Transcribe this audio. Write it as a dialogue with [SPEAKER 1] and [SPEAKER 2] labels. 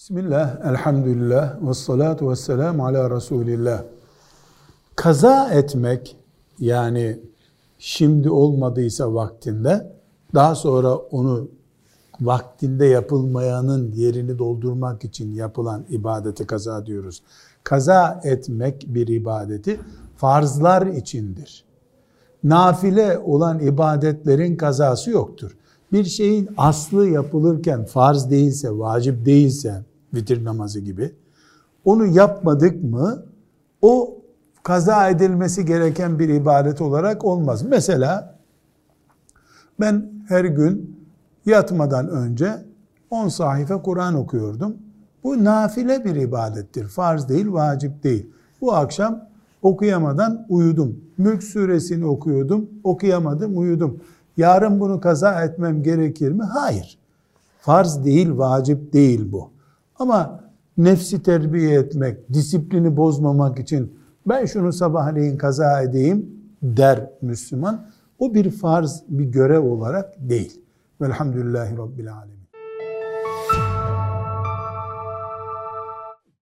[SPEAKER 1] Bismillah, elhamdülillah, ve salatu ve selamu ala Resulillah. Kaza etmek, yani şimdi olmadıysa vaktinde, daha sonra onu vaktinde yapılmayanın yerini doldurmak için yapılan ibadeti kaza diyoruz. Kaza etmek bir ibadeti farzlar içindir. Nafile olan ibadetlerin kazası yoktur. Bir şeyin aslı yapılırken farz değilse, vacip değilse, vitir namazı gibi, onu yapmadık mı, o kaza edilmesi gereken bir ibadet olarak olmaz. Mesela ben her gün yatmadan önce 10 sayfa Kur'an okuyordum. Bu nafile bir ibadettir. Farz değil, vacip değil. Bu akşam okuyamadan uyudum. Mülk suresini okuyordum, okuyamadım, uyudum. Yarın bunu kaza etmem gerekir mi? Hayır. Farz değil, vacip değil bu. Ama nefsi terbiye etmek, disiplini bozmamak için ben şunu sabahleyin kaza edeyim der Müslüman. O bir farz, bir görev olarak değil. Velhamdülillahi Rabbil Alemin.